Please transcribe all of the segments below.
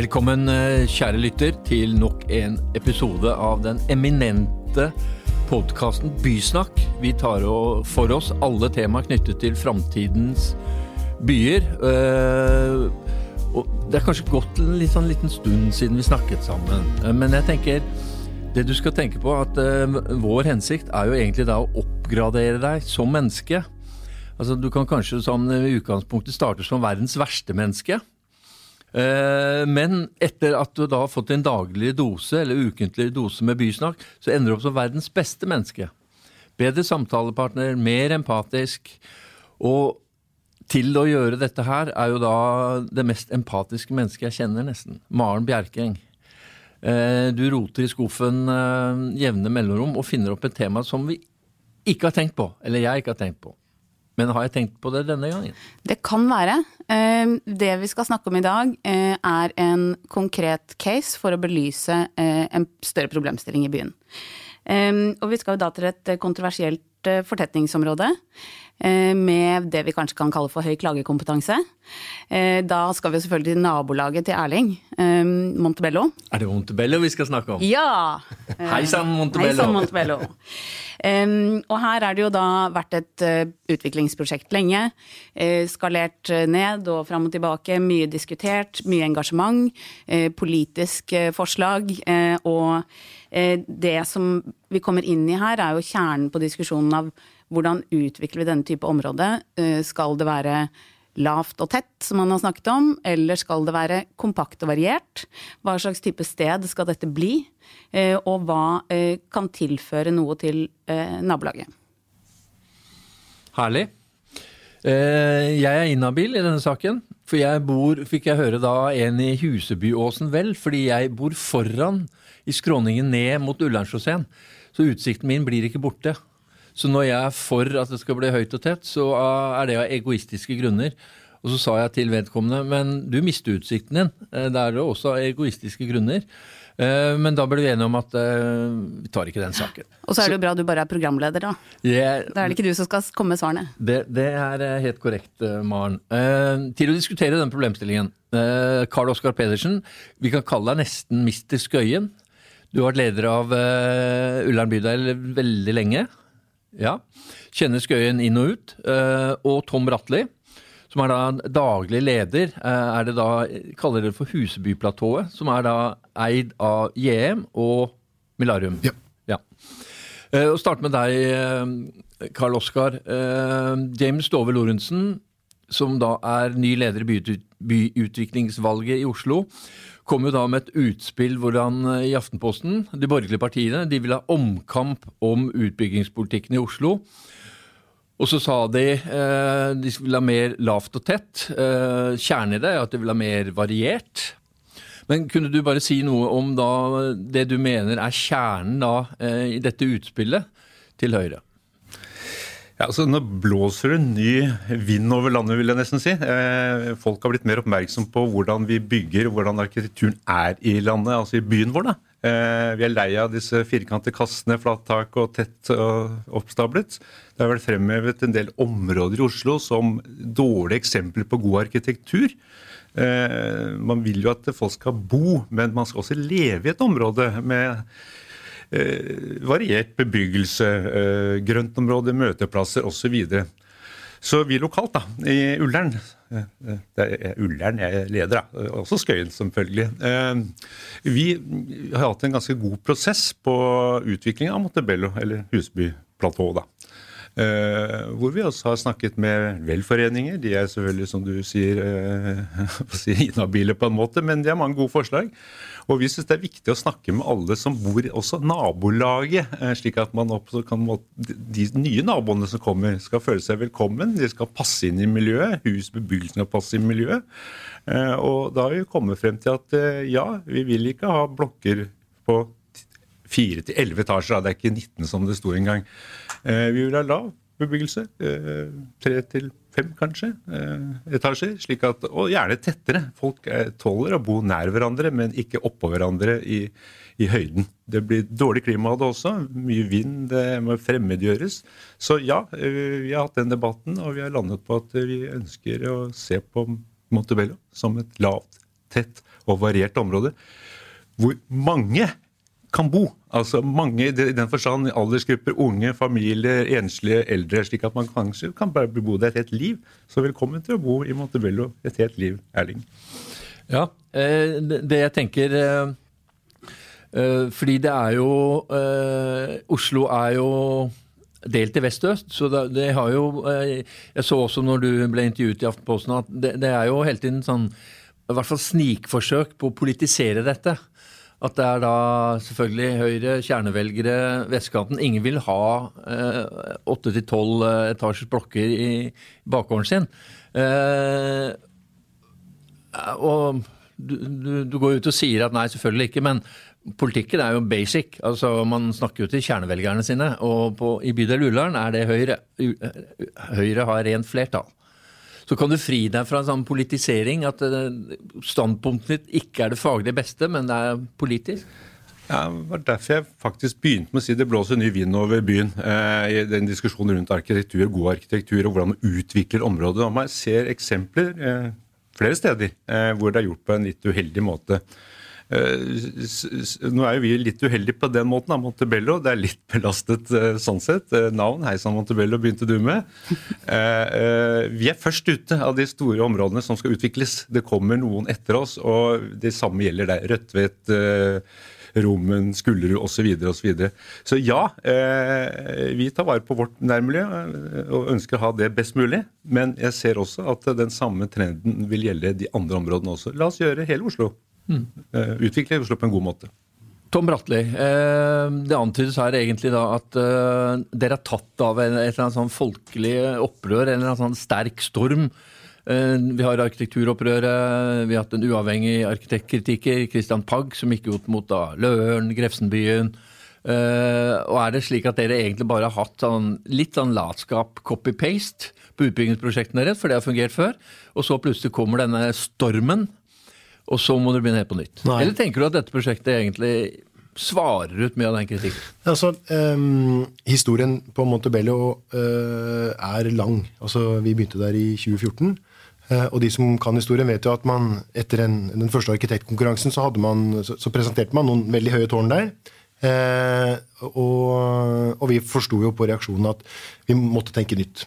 Velkommen, eh, kjære lytter, til nok en episode av den eminente podkasten Bysnakk. Vi tar for oss alle temaer knyttet til framtidens byer. Eh, og det er kanskje gått en litt sånn liten stund siden vi snakket sammen, eh, men jeg tenker det du skal tenke på, at vår hensikt er jo egentlig da å oppgradere deg som menneske. Altså, du kan kanskje sånn i utgangspunktet starte som verdens verste menneske. Eh, men etter at du da har fått en daglig dose, eller ukentlig dose med bysnakk, så ender du opp som verdens beste menneske. Bedre samtalepartner, mer empatisk. Og til å gjøre dette her er jo da det mest empatiske mennesket jeg kjenner, nesten. Maren Bjerkeng. Eh, du roter i skuffen eh, jevne mellomrom og finner opp et tema som vi ikke har tenkt på, eller jeg ikke har tenkt på. Men har jeg tenkt på det denne gangen? Det kan være. Eh, det vi skal snakke om i dag, eh, er en konkret case for å belyse eh, en større problemstilling i byen. Og vi skal da til et kontroversielt fortetningsområde med det vi kanskje kan kalle for høy klagekompetanse. Da skal vi selvfølgelig til nabolaget til Erling, Montebello. Er det Montebello vi skal snakke om? Ja! Hei sann, Montebello. Hei sann, Montebello. Um, og her er det jo da vært et uh, utviklingsprosjekt lenge. Uh, skalert uh, ned og fram og tilbake. Mye diskutert, mye engasjement. politisk forslag. og det som vi kommer inn i her, er jo kjernen på diskusjonen av hvordan utvikler vi denne type område. skal det være lavt og tett, som man har snakket om, eller skal det være kompakt og variert? Hva slags type sted skal dette bli? Eh, og hva eh, kan tilføre noe til eh, nabolaget? Herlig. Jeg er inhabil i denne saken. For jeg bor, fikk jeg høre da, en i Husebyåsen vel, fordi jeg bor foran i skråningen ned mot Ullernchausseen. Så utsikten min blir ikke borte. Så når jeg er for at det skal bli høyt og tett, så er det av egoistiske grunner. Og så sa jeg til vedkommende men du mister utsikten din. Det er også av egoistiske grunner. Eh, men da ble vi enige om at uh, vi tar ikke den saken. Og så er det jo bra du bare er programleder, da. Yeah, da er det ikke du som skal komme med svarene. Det, det er eh, helt korrekt, Maren. Uh, til å diskutere den problemstillingen. Uh, Karl Oskar Pedersen, vi kan kalle deg nesten Mister Skøyen. Du har vært leder av Ullern bydel veldig lenge. Ja. Kjenner Skøyen inn og ut. og Tom Bratli som er da daglig leder, eh, er det da, kaller det for Husebyplatået, som er da eid av JM og Milarium. Ja. ja. Eh, og starte med deg, eh, Karl Oskar. James Dove Lorentzen, som da er ny leder i byutviklingsvalget i Oslo, kom jo da med et utspill hvor han i Aftenposten, de borgerlige partiene, de vil ha omkamp om utbyggingspolitikken i Oslo. Og så sa de eh, de ville ha mer lavt og tett. Eh, kjernen i det er at de vil ha mer variert. Men kunne du bare si noe om da det du mener er kjernen da eh, i dette utspillet til Høyre? Ja, altså Nå blåser det ny vind over landet, vil jeg nesten si. Eh, folk har blitt mer oppmerksom på hvordan vi bygger, hvordan arkitekturen er i landet, altså i byen vår. da. Eh, vi er lei av disse firkantede kassene, flattak og tett og oppstablet. Det har vært fremhevet en del områder i Oslo som dårlige eksempler på god arkitektur. Eh, man vil jo at folk skal bo, men man skal også leve i et område med eh, variert bebyggelse, grøntområder, møteplasser osv. Så, vi lokalt da, i Ullern det er Ullern jeg er leder, da. Også Skøyen, selvfølgelig. Eh, vi har hatt en ganske god prosess på utviklinga av Montebello, eller Husbyplatået. Uh, hvor vi også har snakket med velforeninger. De er selvfølgelig, som du sier, uh, inhabile på en måte, men de har mange gode forslag. Og vi syns det er viktig å snakke med alle som bor også nabolaget, eh, slik at man også kan, de nye naboene som kommer, skal føle seg velkommen. De skal passe inn i miljøet. Husbebyggelsen skal passe inn i miljøet. Og da har vi kommet frem til at ja, vi vil ikke ha blokker på fire til elleve etasjer. Det er ikke 19 som det sto engang. Vi vil ha lav bebyggelse. Tre til fem, kanskje, eh, etasjer. slik at, Og gjerne tettere. Folk tåler å bo nær hverandre, men ikke oppå hverandre i, i høyden. Det blir dårlig klima av det også. Mye vind, det må fremmedgjøres. Så ja, eh, vi har hatt den debatten, og vi har landet på at vi ønsker å se på Montebello som et lavt, tett og variert område hvor mange kan bo. Altså mange i den forstand aldersgrupper, unge, familier, enslige, eldre. Slik at man kanskje kan bare bo der et helt liv. Så velkommen til å bo i Montebello et helt liv, Erling. Ja, eh, det jeg tenker eh, eh, Fordi det er jo Oslo er jo delt i vest og øst. Så det, har jo Jeg så også når du ble intervjuet i Aftenposten at det er jo hele tiden sånn i hvert fall snikforsøk på å politisere dette. At det er da selvfølgelig Høyre, kjernevelgere, vestkanten. Ingen vil ha åtte til tolv etasjers blokker i bakgården sin. Eh, og du, du, du, går ut og sier at nei, selvfølgelig ikke, men politikken er jo basic. altså Man snakker jo til kjernevelgerne sine. Og på, i bydel Ullern er det Høyre. Høyre har rent flertall. Så kan du fri deg fra en sånn politisering, at eh, standpunktet ditt ikke er det faglig beste, men det er politisk? Ja, det var derfor jeg faktisk begynte med å si det blåser ny vind over byen. Eh, I den diskusjonen rundt arkitektur, god arkitektur og hvordan man utvikler området. Og man ser eksempler eh, flere steder eh, hvor det er gjort på en litt uheldig måte. Eh, nå er jo vi litt uheldige på den måten av Montebello. Det er litt belastet eh, sånn sett. Eh, navn Hei sann Montebello begynte du med. Vi er først ute av de store områdene som skal utvikles. Det kommer noen etter oss, og det samme gjelder der. Rødtvet, Rommen, Skullerud osv. Så, så, videre. så ja, vi tar vare på vårt nærmiljø og ønsker å ha det best mulig. Men jeg ser også at den samme trenden vil gjelde de andre områdene også. La oss gjøre hele Oslo Mm. Utvikle Oslo på en god måte. Tom Bratli, eh, det antydes her egentlig da at eh, dere er tatt av et eller annet sånn folkelig opprør, eller en sånn sterk storm. Eh, vi har arkitekturopprøret, vi har hatt en uavhengig arkitektkritiker, Christian Pagg, som gikk ut mot da Løren, Grefsenbyen. Og er det slik at dere egentlig bare har hatt sånn, litt sånn latskap, copy-paste, på utbyggingsprosjektene deres, for det har fungert før, og så plutselig kommer denne stormen og så må du begynne helt på nytt? Nei. Eller tenker du at dette prosjektet egentlig svarer ut mye av den kritikken? Altså, um, Historien på Montebello uh, er lang. Altså, Vi begynte der i 2014. Uh, eh, og de som kan historien, vet jo at man etter en, den første arkitektkonkurransen så, man, så, så, presenterte man noen veldig høye tårn der. Uh, og, og, vi forsto jo på reaksjonen at vi måtte tenke nytt.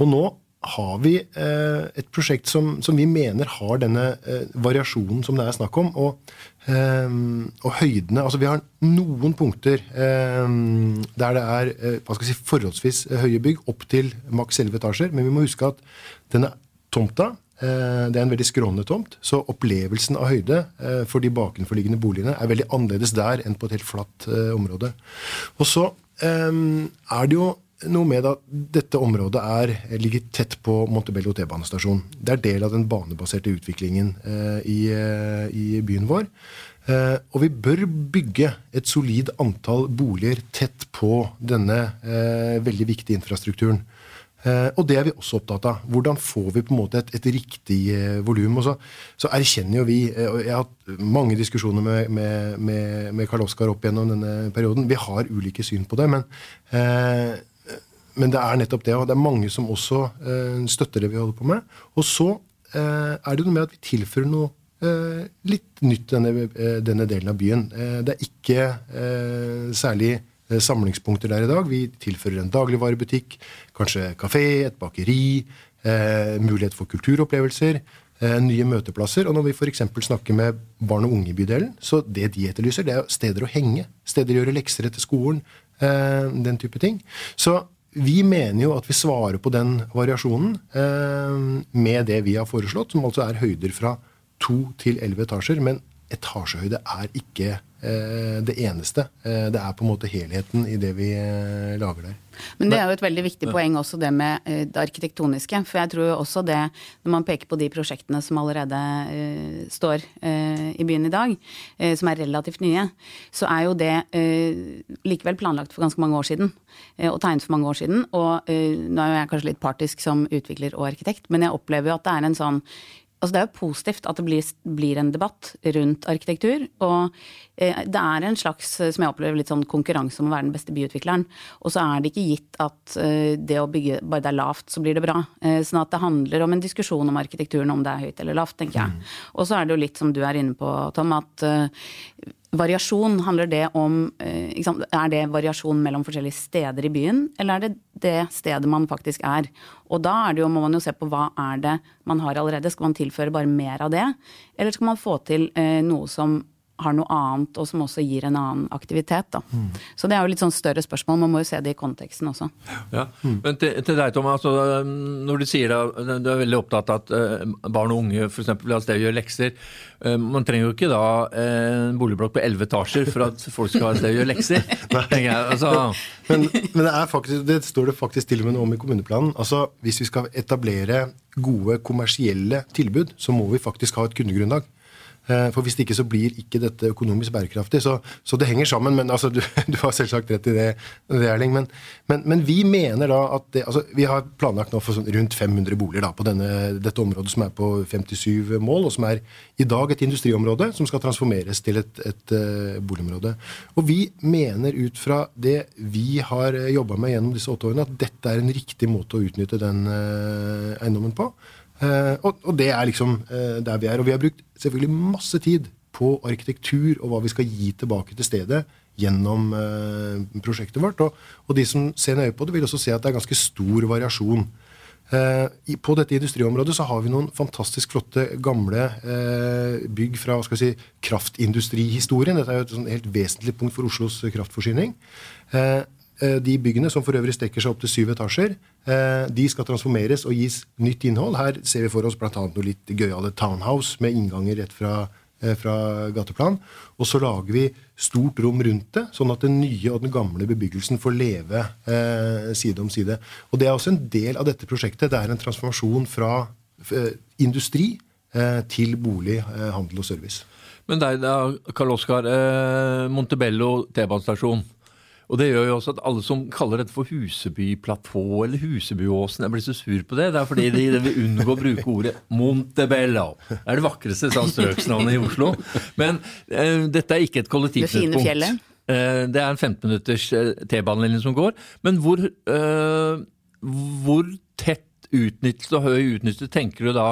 Og nå har vi eh, et prosjekt som, som, vi mener har denne eh, variasjonen som det er snakk om. Og, eh, og høydene Altså, vi har noen punkter eh, der det er eh, hva skal jeg si, forholdsvis høye bygg, opp til maks 11 etasjer. Men vi må huske at denne tomta eh, det er en veldig skrånende tomt, så opplevelsen av høyde for de bakenforliggende boligene er veldig annerledes der enn på et helt flatt område. Og så er det jo noe med at dette området er, ligger tett på Montebello T-banestasjon. Det er del av den banebaserte utviklingen eh, i, eh, i, byen vår. Eh, og vi bør bygge et solid antall boliger tett på denne eh, veldig viktige infrastrukturen. Eh, og det er vi også opptatt av. Hvordan får vi på en måte et, et riktig eh, volum? Så, så, erkjenner jo vi eh, og Jeg har hatt mange diskusjoner med, med, med, med Karl Oskar opp gjennom denne perioden. Vi har ulike syn på det. men men det er nettopp det, og det er mange som også eh, støtter det vi holder på med. Og så eh, er det noe med at vi tilfører noe eh, litt nytt denne, denne delen av byen. Det er ikke særlig samlingspunkter der i dag. Vi tilfører en dagligvarebutikk, kanskje kafé, et bakeri, mulighet for kulturopplevelser. Nye møteplasser. Og når vi f.eks. snakker med barn og unge i bydelen, så det de etterlyser, det er steder å henge. Steder å gjøre lekser etter skolen. Den type ting. Så vi mener jo at vi svarer på den variasjonen eh, med det vi har foreslått, som altså er høyder fra to til elleve etasjer. Men etasjehøyde er ikke det eneste. Eh, det er på en måte helheten i det vi eh, lager der. Men det er jo et veldig viktig poeng også det med eh, det arkitektoniske. For jeg tror jo også det, når man peker på de prosjektene som allerede uh, står uh, i byen i dag, uh, som er relativt nye, så er jo det likevel planlagt for ganske mange år siden. Og tegnet for mange år siden. Og nå er jeg kanskje litt partisk som utvikler og arkitekt, men jeg opplever jo at det er en sånn altså det er jo positivt at det blir, blir en debatt rundt arkitektur. Og eh, det er en slags, som jeg opplever, litt sånn konkurranse om å være den beste byutvikleren. Og så er det ikke gitt at eh, det å bygge bare det er lavt, så blir det bra. Eh, sånn at det handler om en diskusjon om arkitekturen, om det er høyt eller lavt, tenker jeg. Mm. Og så er det jo litt som du er inne på, Tom, at Variasjon, handler det om eh, Er det variasjon mellom forskjellige steder i byen, eller er det det stedet man faktisk er? Og da er det jo, må man jo se på hva er det man har allerede. Skal man tilføre bare mer av det, eller skal man få til eh, noe som har noe annet, og som også gir en annen aktivitet. Da. Mm. Så det er jo litt sånn større spørsmål, man må jo se det i konteksten også. Ja, mm. Men til, til, deg, Tom, altså, når du sier da, du er veldig opptatt av at uh, barn og unge f.eks. vil ha sted å gjøre lekser. Uh, man trenger jo ikke da en boligblokk på elleve etasjer for at folk skal ha sted å gjøre lekser. jeg. Altså. Men, men det, faktisk, det, står det faktisk til og med noe om i kommuneplanen. Altså, Hvis vi skal etablere gode kommersielle tilbud, så må vi faktisk ha et kundegrunnlag. Eh, for hvis ikke så blir ikke dette økonomisk bærekraftig. Så, så det henger sammen. men altså, du, du, har selvsagt rett i det, det Erling. Men, men, men, vi mener da at det, altså, Vi har planlagt nå for sånn rundt 500 boliger da, på denne, dette området som er på 57 mål, og som er i dag et industriområde som skal transformeres til et, et uh, boligområde. Og vi mener ut fra det vi har jobba med gjennom disse åtte årene, at dette er en riktig måte å utnytte den eiendommen på. Uh, og, og, det er liksom der vi er. Og vi har brukt selvfølgelig masse tid på arkitektur og hva vi skal gi tilbake til stedet gjennom eh, prosjektet vårt. Og, og, de som ser nøye på det, vil også se at det er ganske stor variasjon. Eh, på dette industriområdet så har vi noen fantastisk flotte gamle eh, bygg fra hva skal vi si, kraftindustrihistorien. Dette er jo et sånn helt vesentlig punkt for Oslos kraftforsyning. Eh, eh, de byggene, som for øvrig strekker seg opp til syv etasjer, Eh, de skal transformeres og gis nytt innhold. Her ser vi for oss bl.a. noe litt gøyale townhouse med innganger rett fra, eh, fra, gateplan. Og så lager vi stort rom rundt det, sånn at den nye og den gamle bebyggelsen får leve eh, side om side. Og Det er også en del av dette prosjektet. Det er en transformasjon fra eh, industri eh, til bolig, eh, handel og service. Men deg da, Karl Oskar. Montebello T-banestasjon. Og det gjør jo også at alle som kaller dette for Husebyplatå eller Husebyåsen, jeg blir så sur på det. Det er fordi de, de vil unngå å bruke ordet Montebello. Det er det vakreste strøksnavnet i Oslo. Men eh, dette er ikke et kollektivknutepunkt. Det fine fjellet. Eh, det er en 15 minutters eh, T-banelinje som går. Men hvor, eh, hvor tett utnyttet og høy utnyttet tenker du da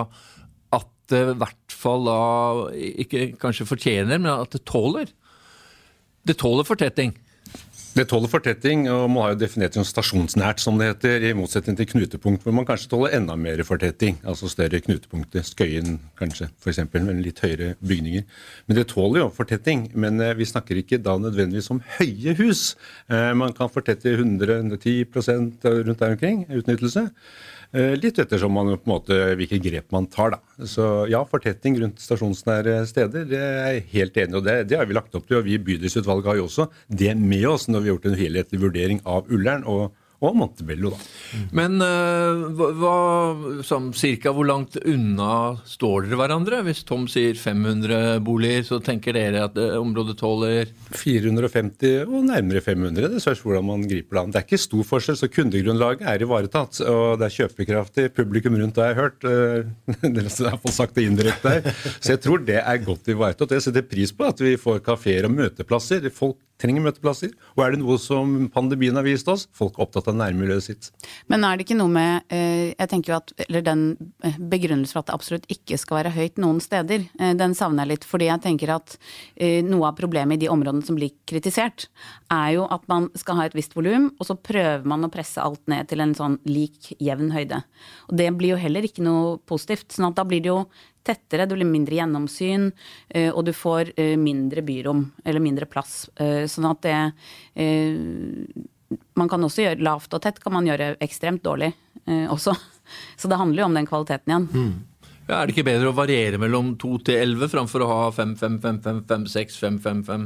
at det i hvert fall da ikke kanskje fortjener, men at det tåler? Det tåler fortetting. Det tåler fortetting, og man har jo definert som stasjonsnært, som det heter, i motsetning til knutepunkt, hvor man kanskje tåler enda mer fortetting. Altså større knutepunkter. Skøyen kanskje, f.eks., med litt høyere bygninger. Men det tåler jo fortetting. Men eh, vi snakker ikke da nødvendigvis om høye hus. Eh, man kan fortette 100-110 rundt der omkring, utnyttelse. Eh, litt ettersom man, på en måte, hvilke grep man tar. Da. Så ja, fortetting rundt stasjonsnære steder, det er jeg helt enig. Og det, det, har vi lagt opp til. Og vi i bydelsutvalget har jo også det med oss når vi har gjort en helhetlig vurdering av Ullern. og og Montebello, da. Men uh, hva, sånn, cirka hvor langt unna står dere hverandre? Hvis Tom sier 500 boliger, så tenker dere at uh, området tåler 450 og nærmere 500. Det spørs hvordan man griper det an. Det er ikke stor forskjell, så kundegrunnlaget er ivaretatt. Og det er kjøpekraftig publikum rundt, har jeg hørt. Dere har fått iallfall sagt det indirekte her. Så jeg tror det er godt ivaretatt. Jeg setter pris på at vi får kafeer og møteplasser. Folk trenger møteplasser. Og er det noe som pandemien har vist oss? Folk er opptatt av nærmiljøet sitt. Men er det ikke noe med eh, jeg tenker jo at, eller den eh, begrunnelsen for at det absolutt ikke skal være høyt noen steder, eh, den savner jeg litt. Fordi jeg tenker at noe av problemet i de områdene som blir kritisert, er jo at man skal ha et visst volum, og så prøver man å presse alt ned til en sånn lik, jevn høyde. Og det blir jo heller ikke noe positivt. sånn at da blir det jo tettere, det blir mindre gjennomsyn, eh, og du får eh, mindre byrom, eller mindre plass. Eh, sånn at det Man kan også gjøre lavt og tett, kan man gjøre ekstremt dårlig også. Så det handler jo om den kvaliteten igjen. Mm. Ja, er det ikke bedre å variere mellom 2 til 11 framfor å ha 5, 5, 5, 5, 5, 6, 5, 5, 5?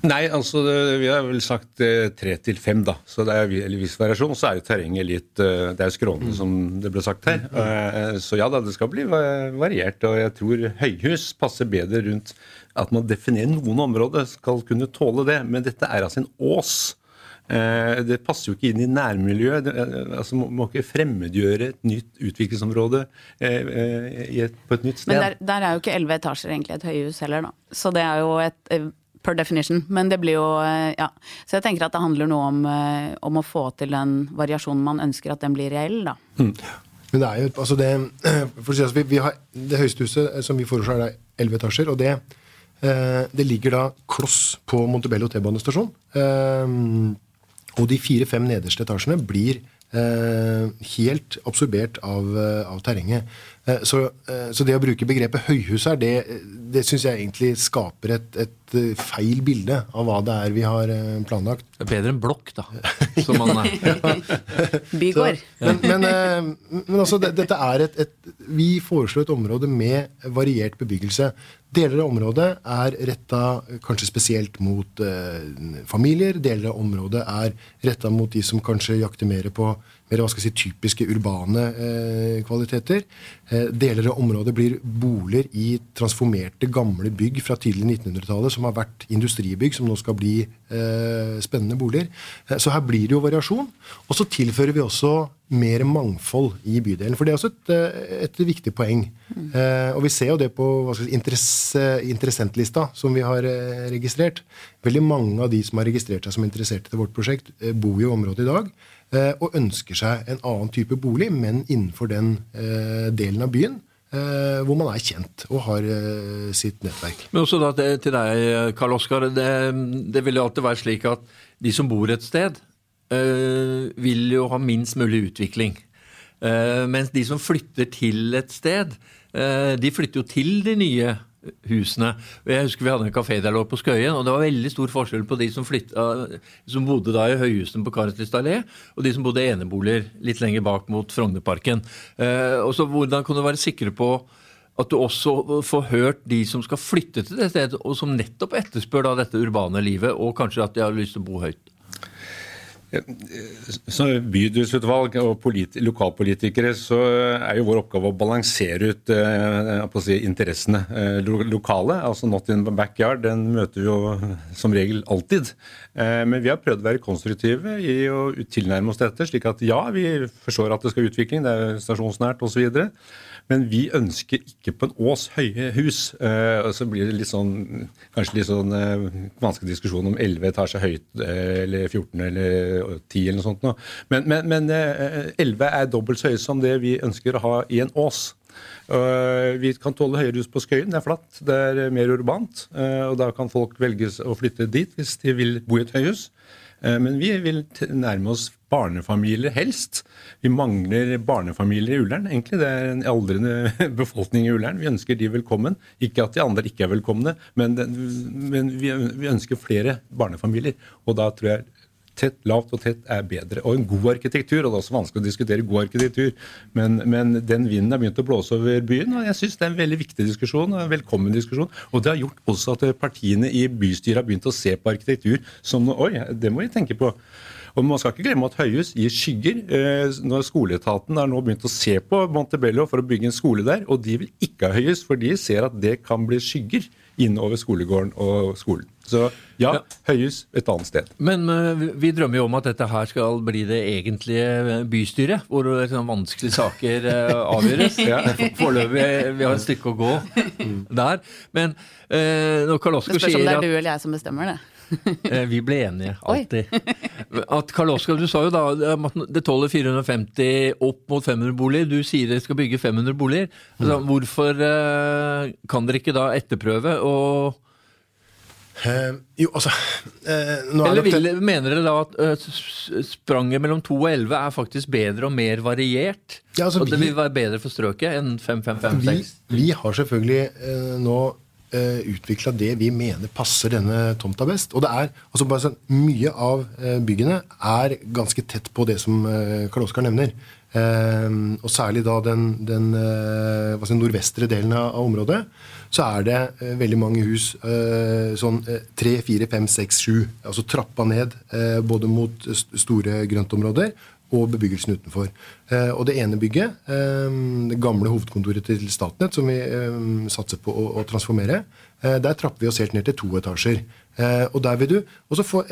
Nei, altså vi har vel sagt eh, tre til fem, da. Så det er en viss variasjon. Så er jo terrenget litt eh, Det er jo skrånende, som det ble sagt her. Mm. så ja da, det skal bli variert. Og jeg tror høyhus passer bedre rundt at man definerer noen områder, skal kunne tåle det. Men dette er altså en ås. Eh, det passer jo ikke inn i nærmiljøet. Eh, altså, må, må ikke fremmedgjøre et nytt utviklingsområde eh, eh på et nytt sted. Men der, der, er jo ikke elleve etasjer egentlig et høyhus heller, da. Så det er jo et eh, per definition. Men det blir jo Ja. Så jeg tenker at det handler noe om, om å få til den variasjonen man ønsker at den blir reell, da. Mm. Men det er jo altså det, for å si, altså, vi, vi har, det høyeste huset som vi foreslår, er elleve etasjer. og det Eh, det ligger da kloss på Montebello T-banestasjon. Eh, og de fire-fem nederste etasjene blir eh, helt absorbert av, av terrenget. Så, så, det å bruke begrepet høyhus her, det, det syns jeg egentlig skaper et, et, feil bilde av hva det er vi har planlagt. Det er bedre enn blokk, da. Som man er. Bygård. Men, men, men, altså, dette er et, et Vi foreslår et område med variert bebyggelse. Deler av området er retta kanskje spesielt mot eh, familier. Deler av området er retta mot de som kanskje jakter mer på mer hva skal jeg si, typiske urbane eh, kvaliteter. Eh, deler av området blir boliger i transformerte, gamle bygg fra tidlig 1900-tallet som har vært industribygg, som nå skal bli eh, spennende boliger. Eh, så her blir det jo variasjon. Og så tilfører vi også mer mangfold i bydelen. For det er også et, eh, et viktig poeng. Mm. Eh, og vi ser jo det på si, interessentlista som vi har eh, registrert. Veldig mange av de som har registrert seg som interesserte til vårt prosjekt, eh, bor i området i dag. Eh, og ønsker seg en annen type bolig, men innenfor den delen av byen. hvor man er kjent og har sitt nettverk. Men også da til deg, Karl Oskar. Det, det vil jo alltid være slik at de som bor et sted, vil jo ha minst mulig utvikling. Uh, mens de som flytter til et sted, uh, de flytter jo til de nye husene. Jeg husker Vi hadde en kafé der lå på Skøyen, og det var veldig stor forskjell på de som, flytta, som bodde da i høyhusene på Karetlist allé, og de som bodde i eneboliger litt lenger bak mot Frognerparken. Og så Hvordan kan du være sikre på at du også får hørt de som skal flytte til det stedet, og som nettopp etterspør da dette urbane livet, og kanskje at de har lyst til å bo høyt? Som bydelsutvalg og lokalpolitikere så er jo vår oppgave å balansere ut eh, si, interessene Lo lokale. altså Not in the backyard, den møter vi jo som regel alltid. Eh, men vi har prøvd å være konstruktive i å tilnærme oss dette, slik at ja, vi forstår at det skal utvikling, det er stasjonsnært osv. Men vi ønsker ikke på en Ås høye hus. Eh, så blir det litt sånn, kanskje litt sånn eh, vanskelig diskusjon om 11 etasjer høyt eh, eller 14 eller 10 eller noe sånt. Nå. Men, men, men 11 er dobbelt så høye som det vi ønsker å ha i en Ås. Vi kan tåle høyere hus på Skøyen, det er flatt, det er mer urbant. Og da kan folk velge å flytte dit hvis de vil bo i et høyhus. Men vi vil nærme oss barnefamilier helst. Vi mangler barnefamilier i Ullern. egentlig. Det er en aldrende befolkning i Ullern. Vi ønsker de velkommen. Ikke at de andre ikke er velkomne, men, vi, ønsker flere barnefamilier. Og da tror jeg tett, lavt og tett er bedre. Og en god arkitektur. og Det er også vanskelig å diskutere god arkitektur, men, men den vinden har begynt å blåse over byen. og Jeg syns det er en veldig viktig diskusjon, en velkommen diskusjon. Og det har gjort også at partiene i bystyret har begynt å se på arkitektur som noe Oi, det må vi tenke på. Og Man skal ikke glemme at høyhus gir skygger. Eh, når Skoleetaten har nå begynt å se på Montebello for å bygge en skole der, og de vil ikke ha høyhus, for de ser at det kan bli skygger innover skolegården og skolen. Så ja, ja. høyhus et annet sted. Men uh, vi drømmer jo om at dette her skal bli det egentlige bystyret, hvor sånn vanskelige saker uh, avgjøres. ja. Foreløpig vi har et stykke å gå der. Men uh, når Karl Oskar sier at Det spørs om det er du eller jeg som bestemmer det. Eh, vi ble enige, alltid. At Karl Oskar, du sa jo da at det tåler 450 opp mot 500 boliger. Du sier dere skal bygge 500 boliger. Altså, hvorfor eh, kan dere ikke da etterprøve og Uh, jo, altså uh, Eller vil, mener dere da at uh, spranget mellom 2 og 11 er faktisk bedre og mer variert? Ja, altså, og det vil være bedre for strøket enn 5, 5, 5, 6? Vi, vi har selvfølgelig nå uh, eh, utvikla det vi mener passer denne tomta best. Og det er, altså bare sånn, Mye av uh, byggene er ganske tett på det som uh, Karl Oskar nevner. Og særlig da den, den si, nordvestre delen av, området, så er det veldig mange hus sånn tre, fire, fem, seks, sju. Altså trappa ned både mot store grøntområder og bebyggelsen utenfor. Eh, og det ene bygget, eh, det gamle hovedkontoret til Statnett, som vi eh, satser på å, transformere, der trapper vi oss helt ned til to etasjer. Og der vil du også få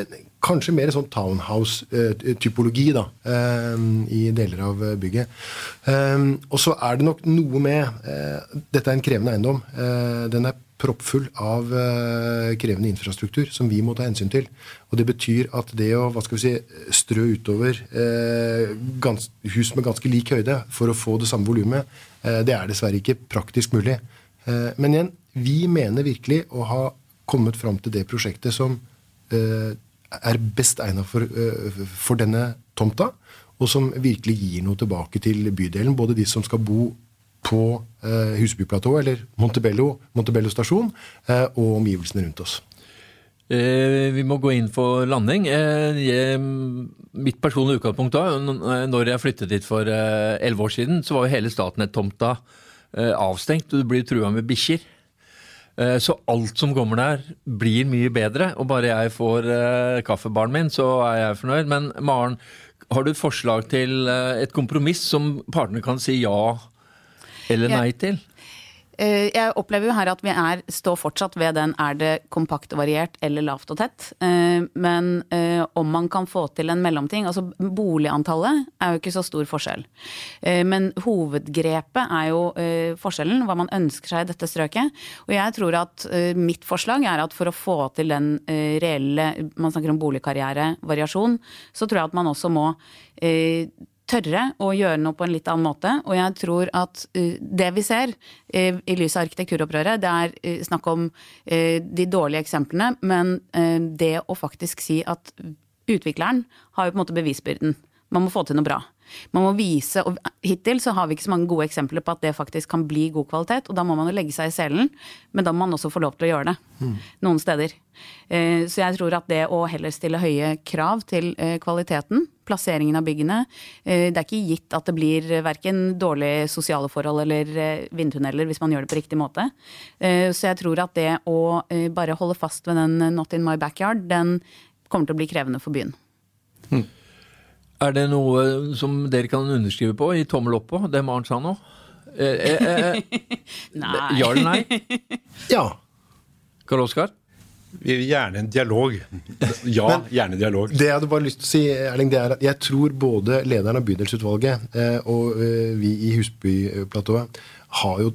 kanskje mer sånn townhouse-typologi da, i deler av bygget. Og så er det nok noe med Dette er en krevende eiendom. Den er proppfull av krevende infrastruktur som vi må ta hensyn til. Og Det betyr at det å hva skal vi si, strø utover gans, hus med ganske lik høyde for å få det samme volumet, det er dessverre ikke praktisk mulig. men igjen, vi mener virkelig å ha kommet fram til det prosjektet som er best egnet for, for denne tomta, og som virkelig gir noe tilbake til bydelen. Både de som skal bo på eh, Husbyplatået, eller Montebello, Montebello stasjon, eh, og omgivelsene rundt oss. Eh, vi må gå inn for landing. Eh, jeg, mitt personlige utgangspunkt da, når jeg flyttet dit for eh, elleve år siden, så var jo hele Statnett-tomta eh, avstengt, og du blir trua med bikkjer. Så alt som kommer der, blir mye bedre. Og bare jeg får kaffebaren min, så er jeg fornøyd. Men Maren, har du et forslag til et kompromiss som partene kan si ja eller nei til? Eh, jeg opplever jo her at vi er, står fortsatt ved den er det kompakt og variert eller lavt og tett. Eh, men eh, om man kan få til en mellomting altså Boligantallet er jo ikke så stor forskjell. Men hovedgrepet er jo forskjellen, hva man ønsker seg i dette strøket. Og jeg tror at mitt forslag er at for å få til den reelle Man snakker om boligkarrierevariasjon, så tror jeg at man også må tørre å gjøre noe på en litt annen måte. Og jeg tror at uh, det vi ser uh, i lys av arkitekturopprøret, det er uh, snakk om de dårlige eksemplene, men det å faktisk si at utvikleren har jo på en måte bevisbyrden. Man må få til noe bra. Man må vise, og Hittil så har vi ikke så mange gode eksempler på at det faktisk kan bli god kvalitet. og Da må man jo legge seg i selen, men da må man også få lov til å gjøre det. Mm. Noen steder. Eh, så jeg tror at det å heller stille høye krav til eh, kvaliteten, plasseringen av byggene eh, Det er ikke gitt at det blir verken dårlige sosiale forhold eller vindtunneler hvis man gjør det på riktig måte. Så jeg tror at det å bare holde fast ved den 'not in my backyard', den kommer til å bli krevende for byen. Mm. Er det noe som dere kan underskrive på i tommel opp på, det Maren sa nå? Eh, eh, eh, nei. Ja eller nei? ja. Karl Oskar? Vi vil gjerne en dialog. Ja, Men, gjerne dialog. Det jeg hadde bare lyst til å si, Erling, det er at jeg tror både lederen av bydelsutvalget eh, og eh, vi i Husbyplatået har jo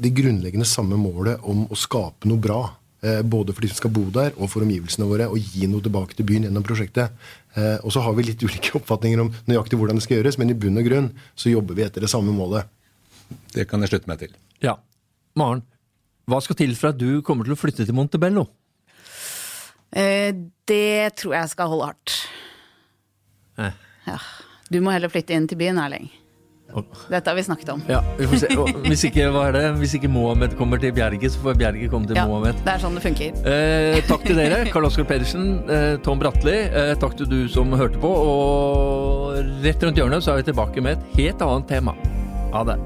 det grunnleggende samme målet om å skape noe bra. Eh, både for de som skal bo der, og for omgivelsene våre, og gi noe tilbake til byen gjennom prosjektet. Eh, og så har vi litt ulike oppfatninger om nøyaktig hvordan det skal gjøres, men i bunn og grunn så jobber vi etter det samme målet. Det kan jeg slutte meg til. Ja. Maren, hva skal til for at du kommer til å flytte til Montebello? Eh, det tror jeg skal holde hardt. Eh. Ja. Du må heller flytte inn til byen, Erling. Dette har vi snakket om. Ja, vi får se. Hvis ikke, hva er det? Hvis ikke Mohammed kommer til Bjerge, så får Bjerge komme til ja, Mohammed. Det er sånn det funker. Eh, takk til dere. Karl Oskar Pedersen, eh, Tom Bratli. Eh, takk til du som hørte på. Og rett rundt hjørnet så er vi tilbake med et helt annet tema. Ha det.